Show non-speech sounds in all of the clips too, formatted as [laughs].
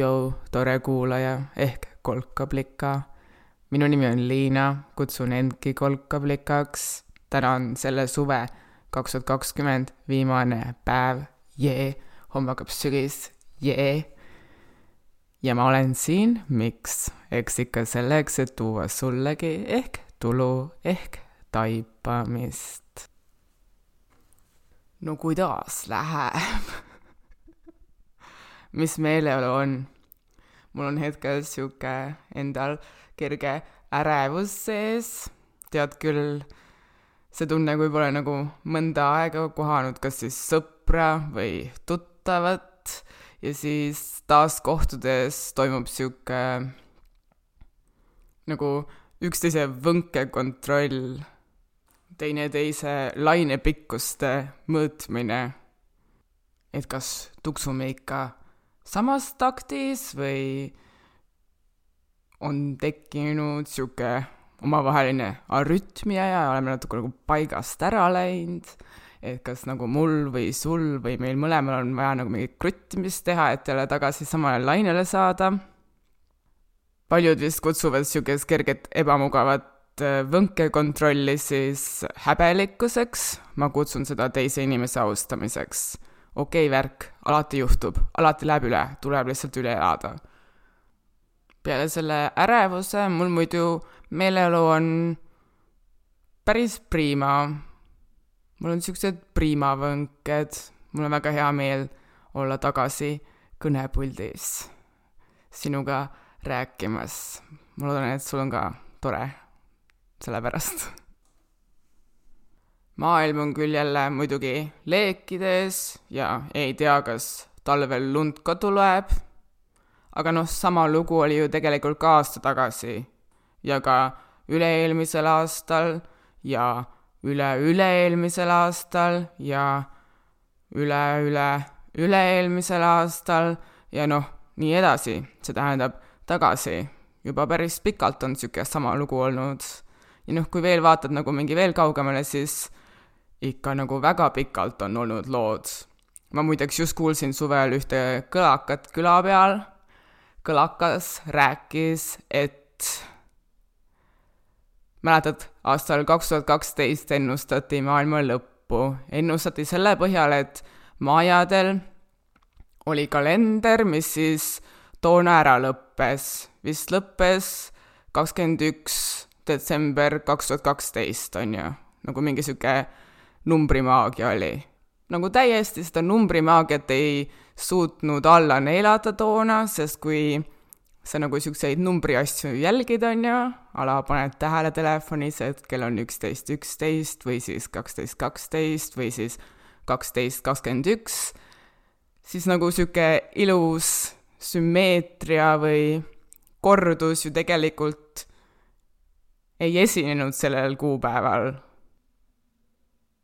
Jou-jou, tore kuulaja ehk kolkablika. minu nimi on Liina, kutsun endki kolkablikaks. täna on selle suve kaks tuhat kakskümmend viimane päev, jee, homme hakkab sügis, jee. ja ma olen siin, miks? eks ikka selleks, et tuua sullegi ehk tulu ehk taipamist. no kuidas läheb? Mis meeleolu on? mul on hetkel sihuke endal kerge ärevus sees, tead küll, see tunne, kui pole nagu mõnda aega kohanud kas siis sõpra või tuttavat ja siis taas kohtudes toimub sihuke nagu üksteise võnkekontroll, teineteise lainepikkuste mõõtmine. et kas tuksume ikka samas taktis või on tekkinud sihuke omavaheline arütmia ja oleme natuke nagu paigast ära läinud, et kas nagu mul või sul või meil mõlemal on vaja nagu mingit kruttimist teha, et jälle tagasi samale lainele saada. paljud vist kutsuvad sihukest kerget ebamugavat äh, võnkekontrolli siis häbelikkuseks, ma kutsun seda teise inimese austamiseks. Okei okay, värk, alati juhtub, alati läheb üle, tuleb lihtsalt üle elada peale selle ärevuse mul muidu meeleolu on päris priima. mul on siuksed priimavõnked, mul on väga hea meel olla tagasi kõnepuldis sinuga rääkimas. ma loodan, et sul on ka tore selle pärast. Maailm on küll jälle muidugi leekides ja ei tea, kas talvel lund ka tuleb aga noh, sama lugu oli ju tegelikult ka aasta tagasi ja ka üle-eelmisel aastal ja üle-üle-eelmisel aastal ja üle-üle üle-eelmisel aastal ja noh, nii edasi, see tähendab tagasi. juba päris pikalt on niisugune sama lugu olnud. ja noh, kui veel vaatad nagu mingi veel kaugemale, siis ikka nagu väga pikalt on olnud lood. ma muideks just kuulsin suvel ühte kõlakat küla peal. Kõlakas rääkis, et mäletad, aastal kaks tuhat kaksteist ennustati maailma lõppu, ennustati selle põhjal, et maajadel oli kalender, mis siis toona ära lõppes, vist lõppes kakskümmend üks detsember kaks tuhat kaksteist, on ju, nagu mingi sihuke numbrimaagia oli. nagu täiesti seda numbrimaagiat ei suutnud alla neelata toona, sest kui sa nagu siukseid numbriasju jälgid, on ju, ala paned tähele telefonis, et kell on üksteist, üksteist või siis kaksteist, kaksteist või siis kaksteist, kakskümmend üks, siis nagu sihuke ilus sümmeetria või kordus ju tegelikult ei esinenud sellel kuupäeval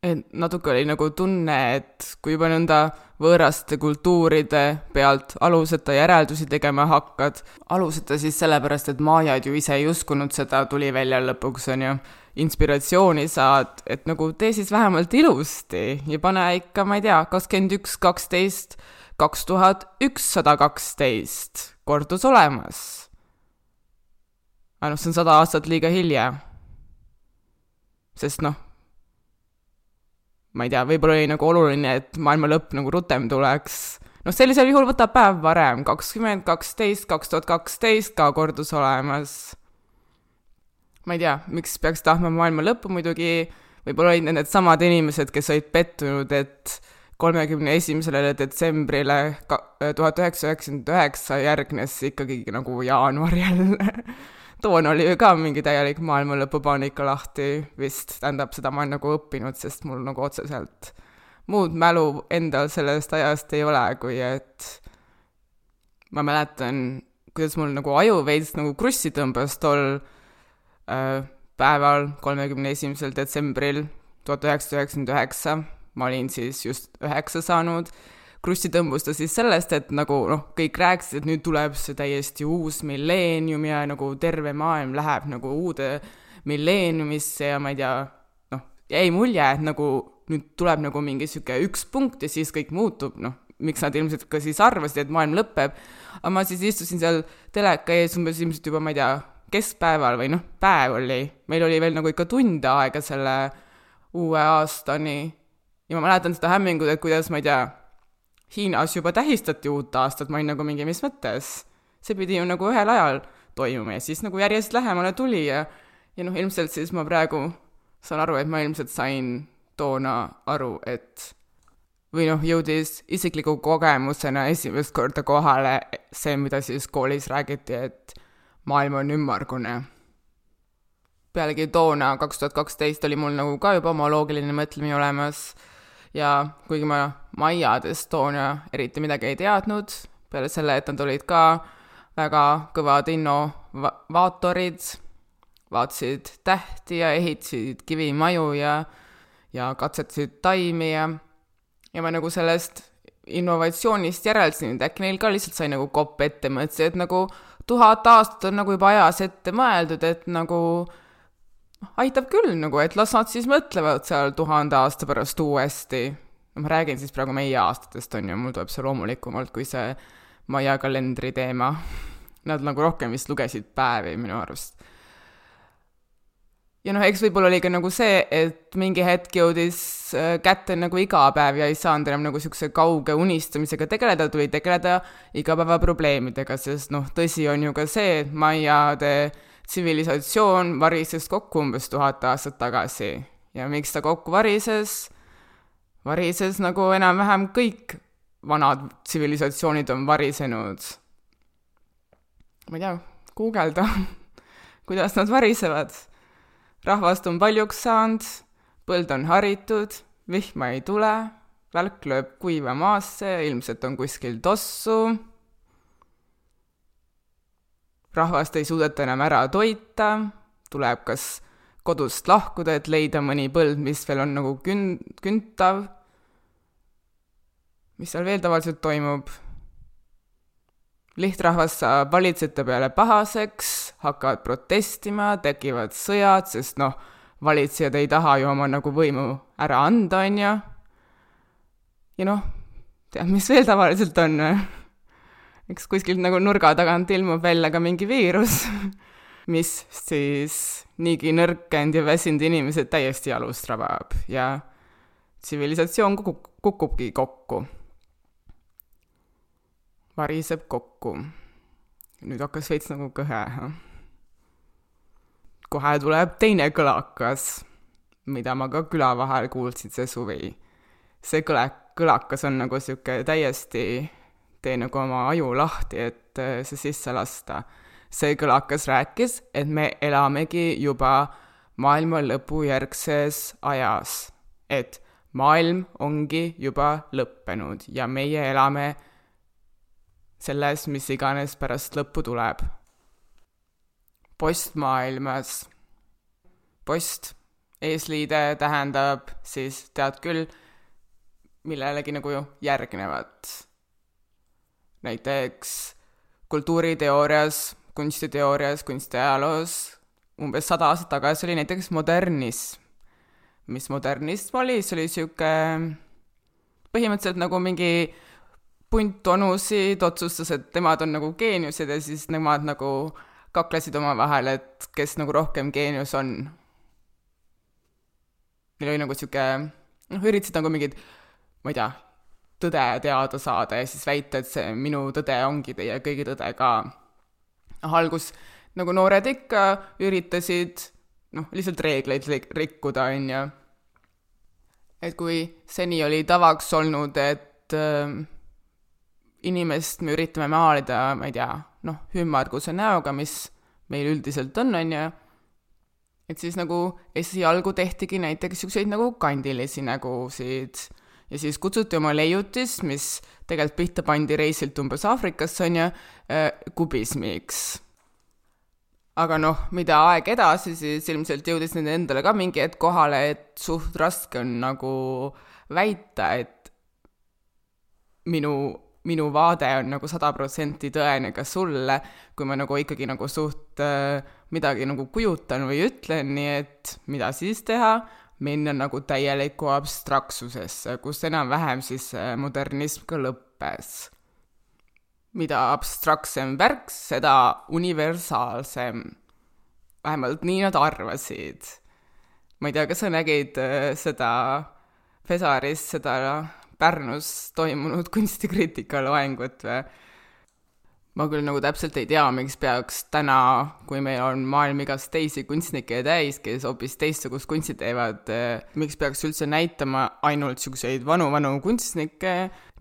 et natuke oli nagu tunne, et kui juba nõnda võõraste kultuuride pealt aluseta järeldusi tegema hakkad, aluseta siis sellepärast, et maajad ju ise ei uskunud seda, tuli välja lõpuks, on ju, inspiratsiooni saad, et nagu tee siis vähemalt ilusti ja pane ikka, ma ei tea, kakskümmend üks, kaksteist, kaks tuhat ükssada kaksteist, kordus olemas. aga noh, see on sada aastat liiga hilja. sest noh, ma ei tea, võib-olla oli nagu oluline, et maailma lõpp nagu rutem tuleks. noh, sellisel juhul võtab päev varem, kakskümmend kaksteist, kaks tuhat kaksteist ka kordus olemas. ma ei tea, miks peaks tahtma maailma lõppu muidugi, võib-olla olid need needsamad inimesed, kes olid pettunud, et kolmekümne esimesele detsembrile tuhat üheksasada üheksakümmend üheksa järgnes ikkagi nagu jaanuar jälle toona oli ju ka mingi täielik maailma lõpupaanika lahti vist, tähendab, seda ma olen nagu õppinud, sest mul nagu otseselt muud mälu endal sellest ajast ei ole, kui et ma mäletan, kuidas mul nagu aju veits nagu krussi tõmbas tol äh, päeval, kolmekümne esimesel detsembril tuhat üheksasada üheksakümmend üheksa, ma olin siis just üheksa saanud krussi tõmbus ta siis sellest, et nagu noh, kõik rääkisid, et nüüd tuleb see täiesti uus milleenium ja nagu terve maailm läheb nagu uude milleeniumisse ja ma ei tea, noh, jäi mulje, et nagu nüüd tuleb nagu mingi niisugune üks punkt ja siis kõik muutub, noh, miks nad ilmselt ka siis arvasid, et maailm lõpeb. aga ma siis istusin seal teleka ees umbes ilmselt juba, ma ei tea, keskpäeval või noh, päev oli, meil oli veel nagu ikka tund aega selle uue aastani ja ma mäletan seda hämmingut, et kuidas, ma ei tea, Hiinas juba tähistati uut aastat, ma olin nagu mingi, mis mõttes? see pidi ju nagu ühel ajal toimuma ja siis nagu järjest lähemale tuli ja ja noh, ilmselt siis ma praegu saan aru, et ma ilmselt sain toona aru, et või noh, jõudis isikliku kogemusena esimest korda kohale see, mida siis koolis räägiti, et maailm on ümmargune. pealegi toona, kaks tuhat kaksteist, oli mul nagu ka juba oma loogiline mõtlemine olemas ja kuigi ma Maiadest toona eriti midagi ei teadnud, peale selle, et nad olid ka väga kõvad innovaatorid, vaatasid tähti ja ehitasid kivimaju ja, ja katsetasid taimi ja, ja ma nagu sellest innovatsioonist järeldasin, et äkki neil ka lihtsalt sai nagu kopp ette, mõtlesin, et nagu tuhat aastat on nagu juba ajas ette mõeldud, et nagu aitab küll nagu, et las nad siis mõtlevad seal tuhande aasta pärast uuesti. No ma räägin siis praegu meie aastatest, on ju, mul tuleb see loomulikumalt kui see Maia kalendri teema. Nad nagu rohkem vist lugesid päevi minu arust. ja noh, eks võib-olla oli ka nagu see, et mingi hetk jõudis äh, kätte nagu iga päev ja ei saanud enam nagu niisuguse kauge unistamisega tegeleda, tuli tegeleda igapäevaprobleemidega, sest noh, tõsi on ju ka see, et Maiade tsivilisatsioon varises kokku umbes tuhat aastat tagasi. ja miks ta kokku varises? Varises nagu enam-vähem kõik vanad tsivilisatsioonid on varisenud. ma ei tea, guugelda [laughs] kuidas nad varisevad. rahvast on paljuks saanud, põld on haritud, vihma ei tule, välk lööb kuiva maasse, ilmselt on kuskil tossu rahvast ei suudeta enam ära toita, tuleb kas kodust lahkuda, et leida mõni põld, mis veel on nagu kün-, küntav. Mis seal veel tavaliselt toimub? lihtrahvas saab valitsejate peale pahaseks, hakkavad protestima, tekivad sõjad, sest noh, valitsejad ei taha ju oma nagu võimu ära anda, on ju. ja noh, tead, mis veel tavaliselt on või? eks kuskilt nagu nurga tagant ilmub välja ka mingi viirus, [laughs] mis siis niigi nõrkenud ja väsinud inimesed täiesti jalust rabab ja tsivilisatsioon kukub, kukubki kokku. Variseb kokku. nüüd hakkas veits nagu kõhe. kohe tuleb teine kõlakas, mida ma ka küla vahel kuulsin see suvi. see kõle, kõlakas on nagu sihuke täiesti tee nagu oma aju lahti, et äh, see sisse lasta. see kõlakas rääkis, et me elamegi juba maailma lõpujärgses ajas. et maailm ongi juba lõppenud ja meie elame selles, mis iganes pärast lõppu tuleb. postmaailmas. post, eesliide tähendab siis, tead küll, millelegi nagu järgnevat näiteks kultuuriteoorias, kunstiteoorias, kunstiajaloos umbes sada aastat tagasi oli näiteks modernism. mis modernism oli, see oli niisugune põhimõtteliselt nagu mingi punt onusid otsustas, et nemad on nagu geeniused ja siis nemad nagu kaklesid omavahel, et kes nagu rohkem geenius on. Neil oli nagu niisugune, noh, üritasid nagu mingid, ma ei tea, tõde teada saada ja siis väita, et see minu tõde ongi teie kõigi tõde ka. noh, algus nagu noored ikka üritasid noh, lihtsalt reegleid rikkuda, on ju. et kui seni oli tavaks olnud, et äh, inimest me üritame maalida, ma ei tea, noh, ümmarguse näoga, mis meil üldiselt on, on ju, et siis nagu esialgu tehtigi näiteks niisuguseid nagu kandilisi nägusid ja siis kutsuti oma leiutis, mis tegelikult pihta pandi reisilt umbes Aafrikasse, on ju, äh, kubismiks. aga noh, mida aeg edasi, siis ilmselt jõudis nende endale ka mingi hetk kohale, et suht raske on nagu väita, et minu, minu vaade on nagu sada protsenti tõene ka sulle, kui ma nagu ikkagi nagu suht äh, midagi nagu kujutan või ütlen, nii et mida siis teha minna nagu täielikku abstraktsusesse, kus enam-vähem siis modernism ka lõppes. mida abstraktsem värk, seda universaalsem. vähemalt nii nad arvasid. ma ei tea, kas sa nägid äh, seda Pesaris, seda Pärnus toimunud [laughs] kunstikriitika loengut või? ma küll nagu täpselt ei tea, miks peaks täna, kui meil on maailm igast teisi kunstnikke täis, kes hoopis teistsugust kunsti teevad, miks peaks üldse näitama ainult niisuguseid vanu-vanu kunstnikke,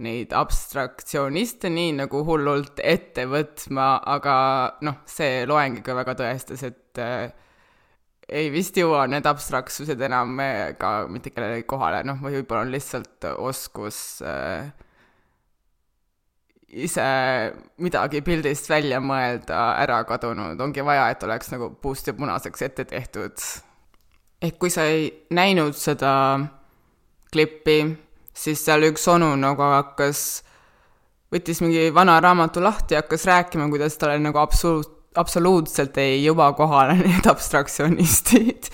neid abstraktsioniste nii nagu hullult ette võtma, aga noh, see loeng ikka väga tõestas, et äh, ei vist jõua need abstraktsused enam ka mitte kellelegi kohale, noh, või võib-olla on lihtsalt oskus äh, ise midagi pildist välja mõelda ära kadunud, ongi vaja, et oleks nagu puust ja punaseks ette tehtud. ehk kui sa ei näinud seda klippi, siis seal üks onu nagu hakkas, võttis mingi vana raamatu lahti ja hakkas rääkima, kuidas talle nagu absoluut, absoluutselt ei jõua kohale [laughs] need abstraktsionistid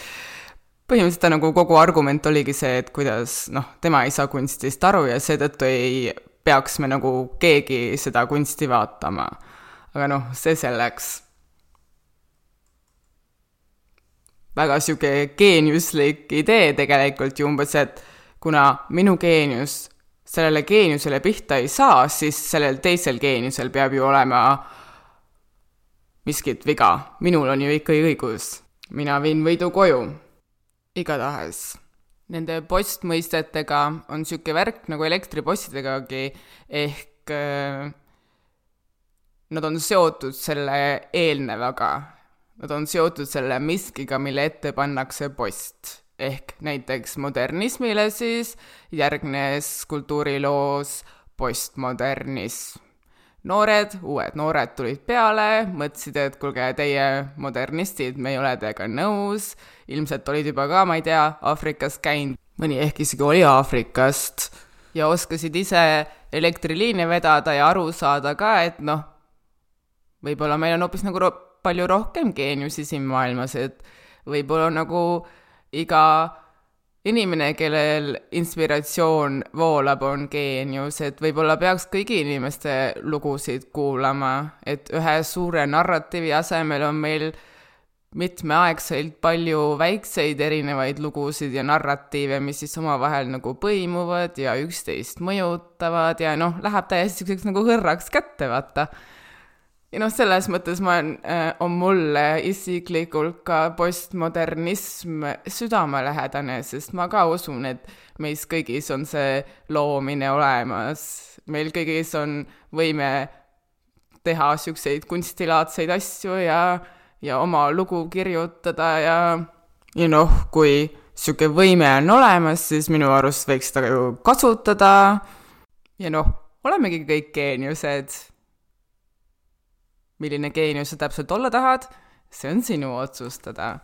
põhimõtteliselt ta nagu kogu argument oligi see, et kuidas noh, tema ei saa kunstist aru ja seetõttu ei peaks me nagu keegi seda kunsti vaatama. aga noh, see selleks. väga sihuke geeniuslik idee tegelikult ju umbes, et kuna minu geenius sellele geeniusele pihta ei saa, siis sellel teisel geeniusel peab ju olema miskit viga. minul on ju ikkagi õigus. mina viin võidu koju. igatahes nende postmõistetega on niisugune värk nagu elektripostidegagi, ehk äh, nad on seotud selle eelnevaga. Nad on seotud selle miskiga, mille ette pannakse post. ehk näiteks modernismile siis järgnes kultuuriloos postmodernism noored, uued noored tulid peale, mõtlesid, et kuulge, teie modernistid, me ei ole teiega nõus, ilmselt olid juba ka, ma ei tea, Aafrikas käinud, mõni ehk isegi oli Aafrikast, ja oskasid ise elektriliine vedada ja aru saada ka, et noh, võib-olla meil on hoopis nagu ro palju rohkem geeniusi siin maailmas, et võib-olla nagu iga inimene, kellel inspiratsioon voolab, on geenius, et võib-olla peaks kõigi inimeste lugusid kuulama, et ühe suure narratiivi asemel on meil mitmeaegselt palju väikseid erinevaid lugusid ja narratiive, mis siis omavahel nagu põimuvad ja üksteist mõjutavad ja noh, läheb täiesti niisuguseks nagu hõrraks kätte, vaata ja noh, selles mõttes ma olen, äh, on mulle isiklikult ka postmodernism südamelähedane, sest ma ka usun, et meis kõigis on see loomine olemas. meil kõigis on võime teha niisuguseid kunstilaadseid asju ja, ja oma lugu kirjutada ja, ja noh, kui niisugune võime on olemas, siis minu arust võiks seda ju kasutada ja noh, olemegi kõik geeniused milline geenius sa täpselt olla tahad, see on sinu otsustada.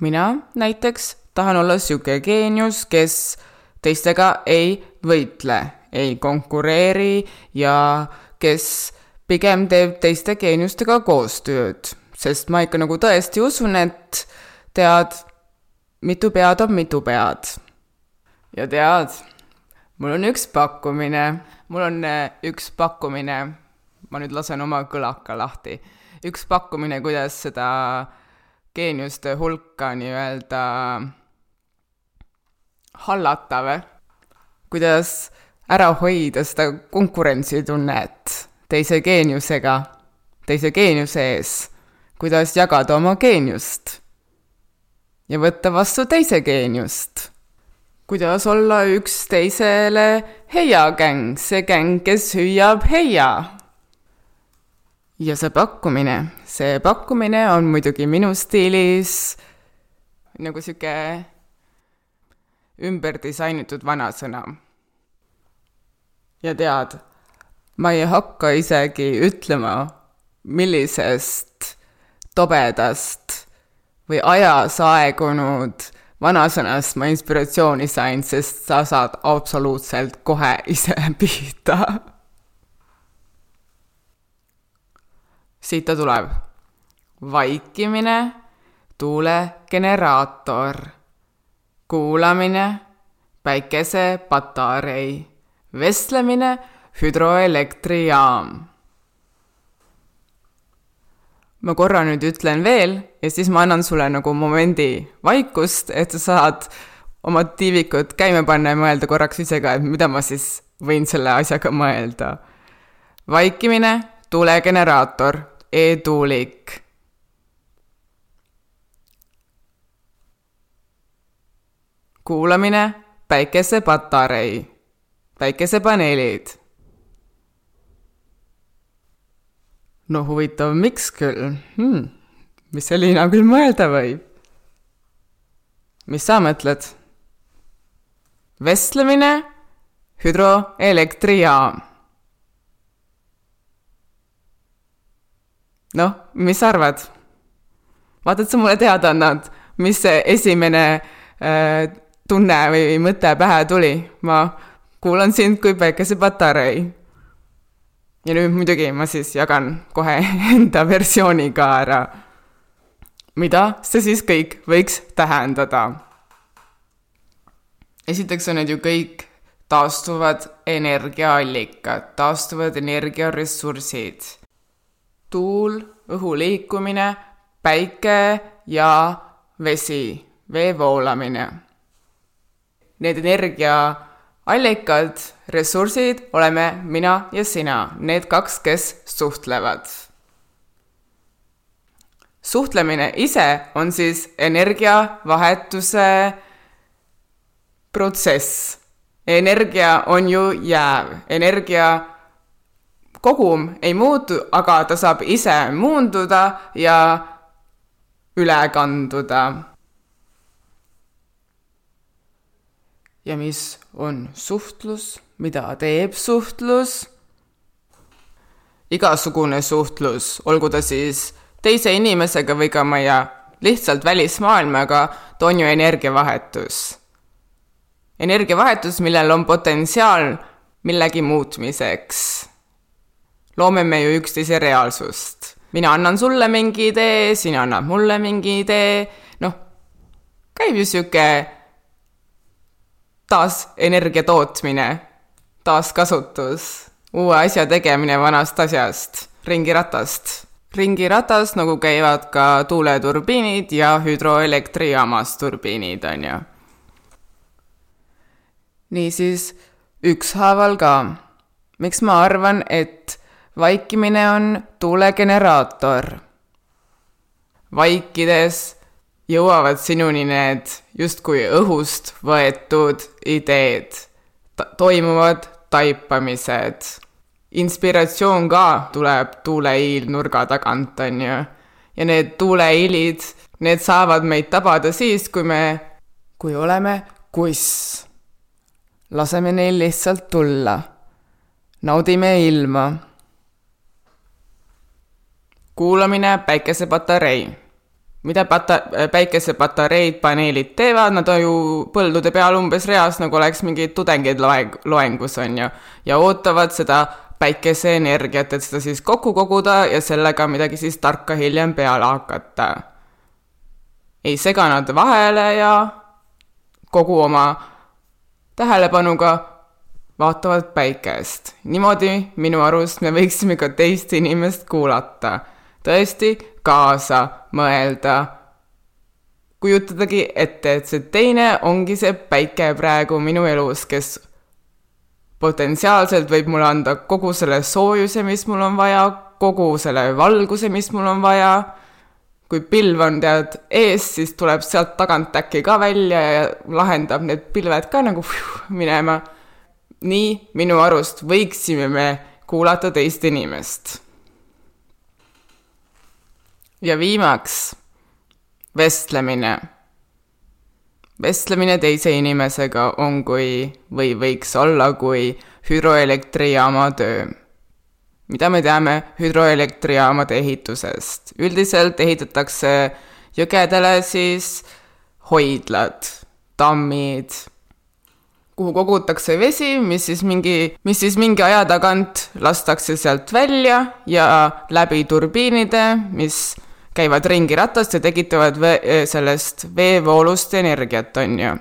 mina näiteks tahan olla niisugune geenius, kes teistega ei võitle, ei konkureeri ja kes pigem teeb teiste geeniustega koostööd, sest ma ikka nagu tõesti usun, et tead, mitu pead on mitu pead. ja tead, mul on üks pakkumine, mul on äh, üks pakkumine ma nüüd lasen oma kõlaka lahti. üks pakkumine, kuidas seda geeniuste hulka nii-öelda hallata või? kuidas ära hoida seda konkurentsitunnet teise geeniusega, teise geeniuse ees, kuidas jagada oma geeniust ja võtta vastu teise geeniust kuidas olla üksteisele heia gäng, see gäng, kes hüüab heia ja see pakkumine, see pakkumine on muidugi minu stiilis nagu sihuke ümber disainitud vanasõna. ja tead, ma ei hakka isegi ütlema, millisest tobedast või ajas aegunud vanasõnast ma inspiratsiooni sain, sest sa saad absoluutselt kohe ise [laughs] pihta siit ta tuleb. vaikimine, tuulegeneraator. kuulamine, päikesepatarei, vestlemine, hüdroelektrijaam. ma korra nüüd ütlen veel ja siis ma annan sulle nagu momendi vaikust, et sa saad oma tiivikud käima panna ja mõelda korraks ise ka, et mida ma siis võin selle asjaga mõelda. vaikimine, tuulegeneraator e-tuulik. kuulamine, päikesepatarei, päikesepaneelid. no huvitav, miks küll hmm.? mis see Liina küll mõelda võib? mis sa mõtled? vestlemine, hüdroelektrijaam noh, mis sa arvad? vaata, et sa mulle teada annad, mis see esimene äh, tunne või mõte pähe tuli. ma kuulan sind kui päikesepatarei. ja nüüd muidugi ma siis jagan kohe [laughs] enda versiooni ka ära. mida see siis kõik võiks tähendada? esiteks on need ju kõik taastuvad energiaallikad, taastuvad energiaressursid tuul, õhu liikumine, päike ja vesi, vee voolamine. Need energiaallikad, ressursid oleme mina ja sina, need kaks, kes suhtlevad. suhtlemine ise on siis energiavahetuse protsess. energia on ju jääv, energia kogum ei muutu, aga ta saab ise muunduda ja üle kanduda. ja mis on suhtlus, mida teeb suhtlus? igasugune suhtlus, olgu ta siis teise inimesega või ka meie lihtsalt välismaailmaga, ta on ju energiavahetus. energiavahetus, millel on potentsiaal millegi muutmiseks loome me ju üksteise reaalsust. mina annan sulle mingi idee, sina annad mulle mingi idee, noh, käib ju sihuke taas energia tootmine, taaskasutus, uue asja tegemine vanast asjast, ringiratast. ringiratas, nagu käivad ka tuuleturbiinid ja hüdroelektrijaamas turbiinid, on ju. niisiis, ükshaaval ka. miks ma arvan, et vaikimine on tuulegeneraator. vaikides jõuavad sinuni need justkui õhust võetud ideed, toimuvad taipamised. inspiratsioon ka tuleb tuuleiilnurga tagant, on ju. ja need tuuleilid, need saavad meid tabada siis, kui me, kui oleme kuss. laseme neil lihtsalt tulla. naudime ilma kuulamine, päikesepatarei. mida pata-, päikesepatareid, paneelid teevad, nad on ju põldude peal umbes reas, nagu oleks mingid tudengid loeng-, loengus, on ju, ja ootavad seda päikeseenergiat, et seda siis kokku koguda ja sellega midagi siis tarka hiljem peale hakata. ei sega nad vahele ja kogu oma tähelepanuga vaatavad päikest. niimoodi minu arust me võiksime ka teist inimest kuulata tõesti kaasa mõelda. kujutadagi ette, et see teine ongi see päike praegu minu elus, kes potentsiaalselt võib mulle anda kogu selle soojuse, mis mul on vaja, kogu selle valguse, mis mul on vaja. kui pilv on tead ees, siis tuleb sealt tagant äkki ka välja ja lahendab need pilved ka nagu pjuh, minema. nii minu arust võiksime me kuulata teist inimest ja viimaks vestlemine. vestlemine teise inimesega on kui, või võiks olla kui hüdroelektrijaama töö. mida me teame hüdroelektrijaamade ehitusest? üldiselt ehitatakse jõgedele siis hoidlad, tammid, kuhu kogutakse vesi, mis siis mingi, mis siis mingi aja tagant lastakse sealt välja ja läbi turbiinide, mis käivad ringi ratast ja tekitavad vee, sellest veevoolust energiat, on ju.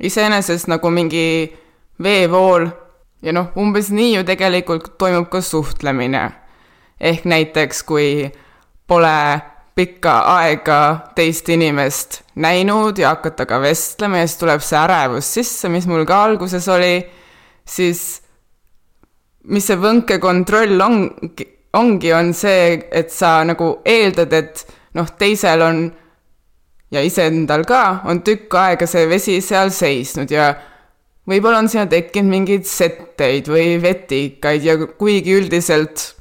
iseenesest nagu mingi veevool ja noh, umbes nii ju tegelikult toimub ka suhtlemine. ehk näiteks, kui pole pikka aega teist inimest näinud ja hakata ka vestlema ja siis tuleb see ärevus sisse, mis mul ka alguses oli, siis mis see võnkekontroll ongi, ongi, on see, et sa nagu eeldad, et noh, teisel on ja iseendal ka on tükk aega see vesi seal seisnud ja võib-olla on sinna tekkinud mingeid setteid või vetikaid ja kuigi üldiselt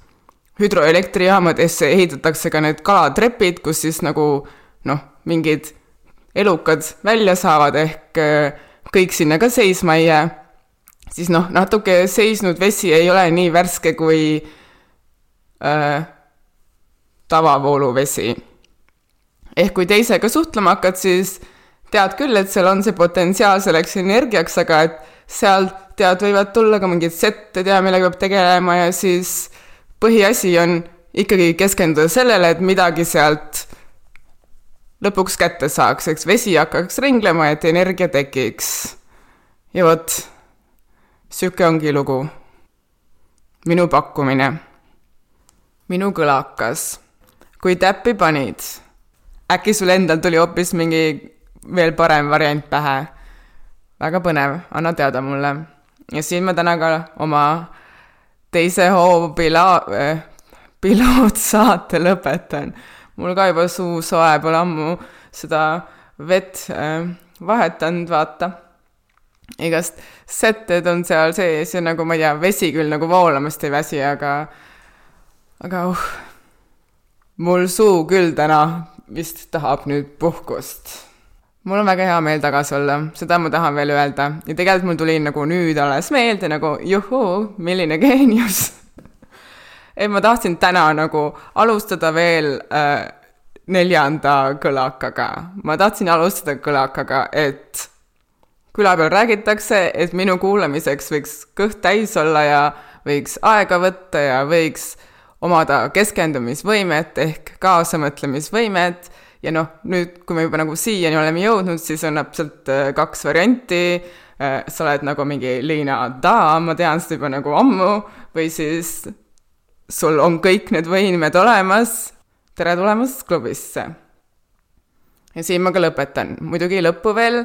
hüdroelektrijaamadesse ehitatakse ka need kalatrepid, kus siis nagu noh, mingid elukad välja saavad, ehk äh, kõik sinna ka seisma ei jää, siis noh, natuke seisnud vesi ei ole nii värske kui äh, tavavooluvesi. ehk kui teisega suhtlema hakkad, siis tead küll, et seal on see potentsiaal selleks energiaks, aga et seal tead, võivad tulla ka mingid setted ja millega peab tegelema ja siis põhiasi on ikkagi keskenduda sellele, et midagi sealt lõpuks kätte saaks, eks vesi hakkaks ringlema, et energia tekiks. ja vot, sihuke ongi lugu. minu pakkumine. Minu kõlakas. kui täppi panid, äkki sul endal tuli hoopis mingi veel parem variant pähe. väga põnev, anna teada mulle. ja siin ma täna ka oma teise hoo pila- eh,, pilootsaate lõpetan. mul ka juba suu soe, pole ammu seda vett eh, vahetanud, vaata. igast sätted on seal sees ja nagu ma ei tea, vesi küll nagu voolamast ei väsi, aga, aga uh, mul suu küll täna vist tahab nüüd puhkust. Mul on väga hea meel tagasi olla, seda ma tahan veel öelda. Ja tegelikult mul tuli nagu nüüd alles meelde nagu juhuu, milline geenius. [laughs] Et ma tahtsin täna nagu alustada veel äh, neljanda kõlakaga. ma tahtsin alustada kõlakaga, et küla peal räägitakse, et minu kuulamiseks võiks kõht täis olla ja võiks aega võtta ja võiks omada keskendumisvõimet ehk kaasamõtlemisvõimet. Ja noh, nüüd, kui me juba nagu siiani oleme jõudnud, siis on täpselt äh, kaks varianti, äh, sa oled nagu mingi Liina Da, ma tean seda juba nagu ammu, või siis sul on kõik need võimed olemas, tere tulemast klubisse. ja siin ma ka lõpetan, muidugi lõppu veel,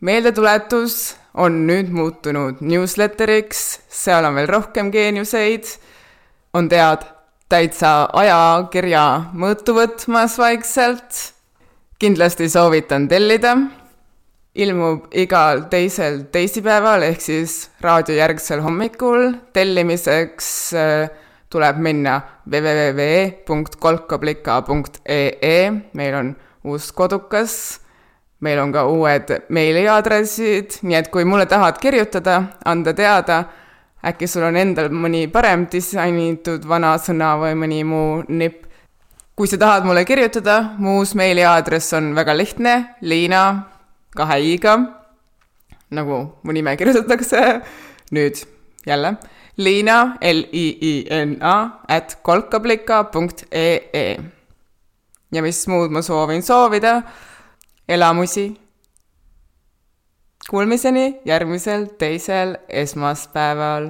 meeldetuletus on nüüd muutunud newsletteriks, seal on veel rohkem geeniuseid, on tead täitsa ajakirja mõõtu võtmas vaikselt. kindlasti soovitan tellida. ilmub igal teisel teisipäeval ehk siis raadiojärgsel hommikul. tellimiseks äh, tuleb minna www.kolkablika.ee, meil on uus kodukas, meil on ka uued meiliaadressid, nii et kui mulle tahad kirjutada, anda teada äkki sul on endal mõni parem disainitud vanasõna või mõni muu nipp. kui sa tahad mulle kirjutada, mu uus meiliaadress on väga lihtne, Liina kahe i-ga, nagu mu nime kirjutatakse, nüüd jälle, Liina, L-I-I-N-A, at kolkablika.ee. ja mis muud ma soovin soovida, elamusi Kuulmiseni järgmisel teisel esmaspäeval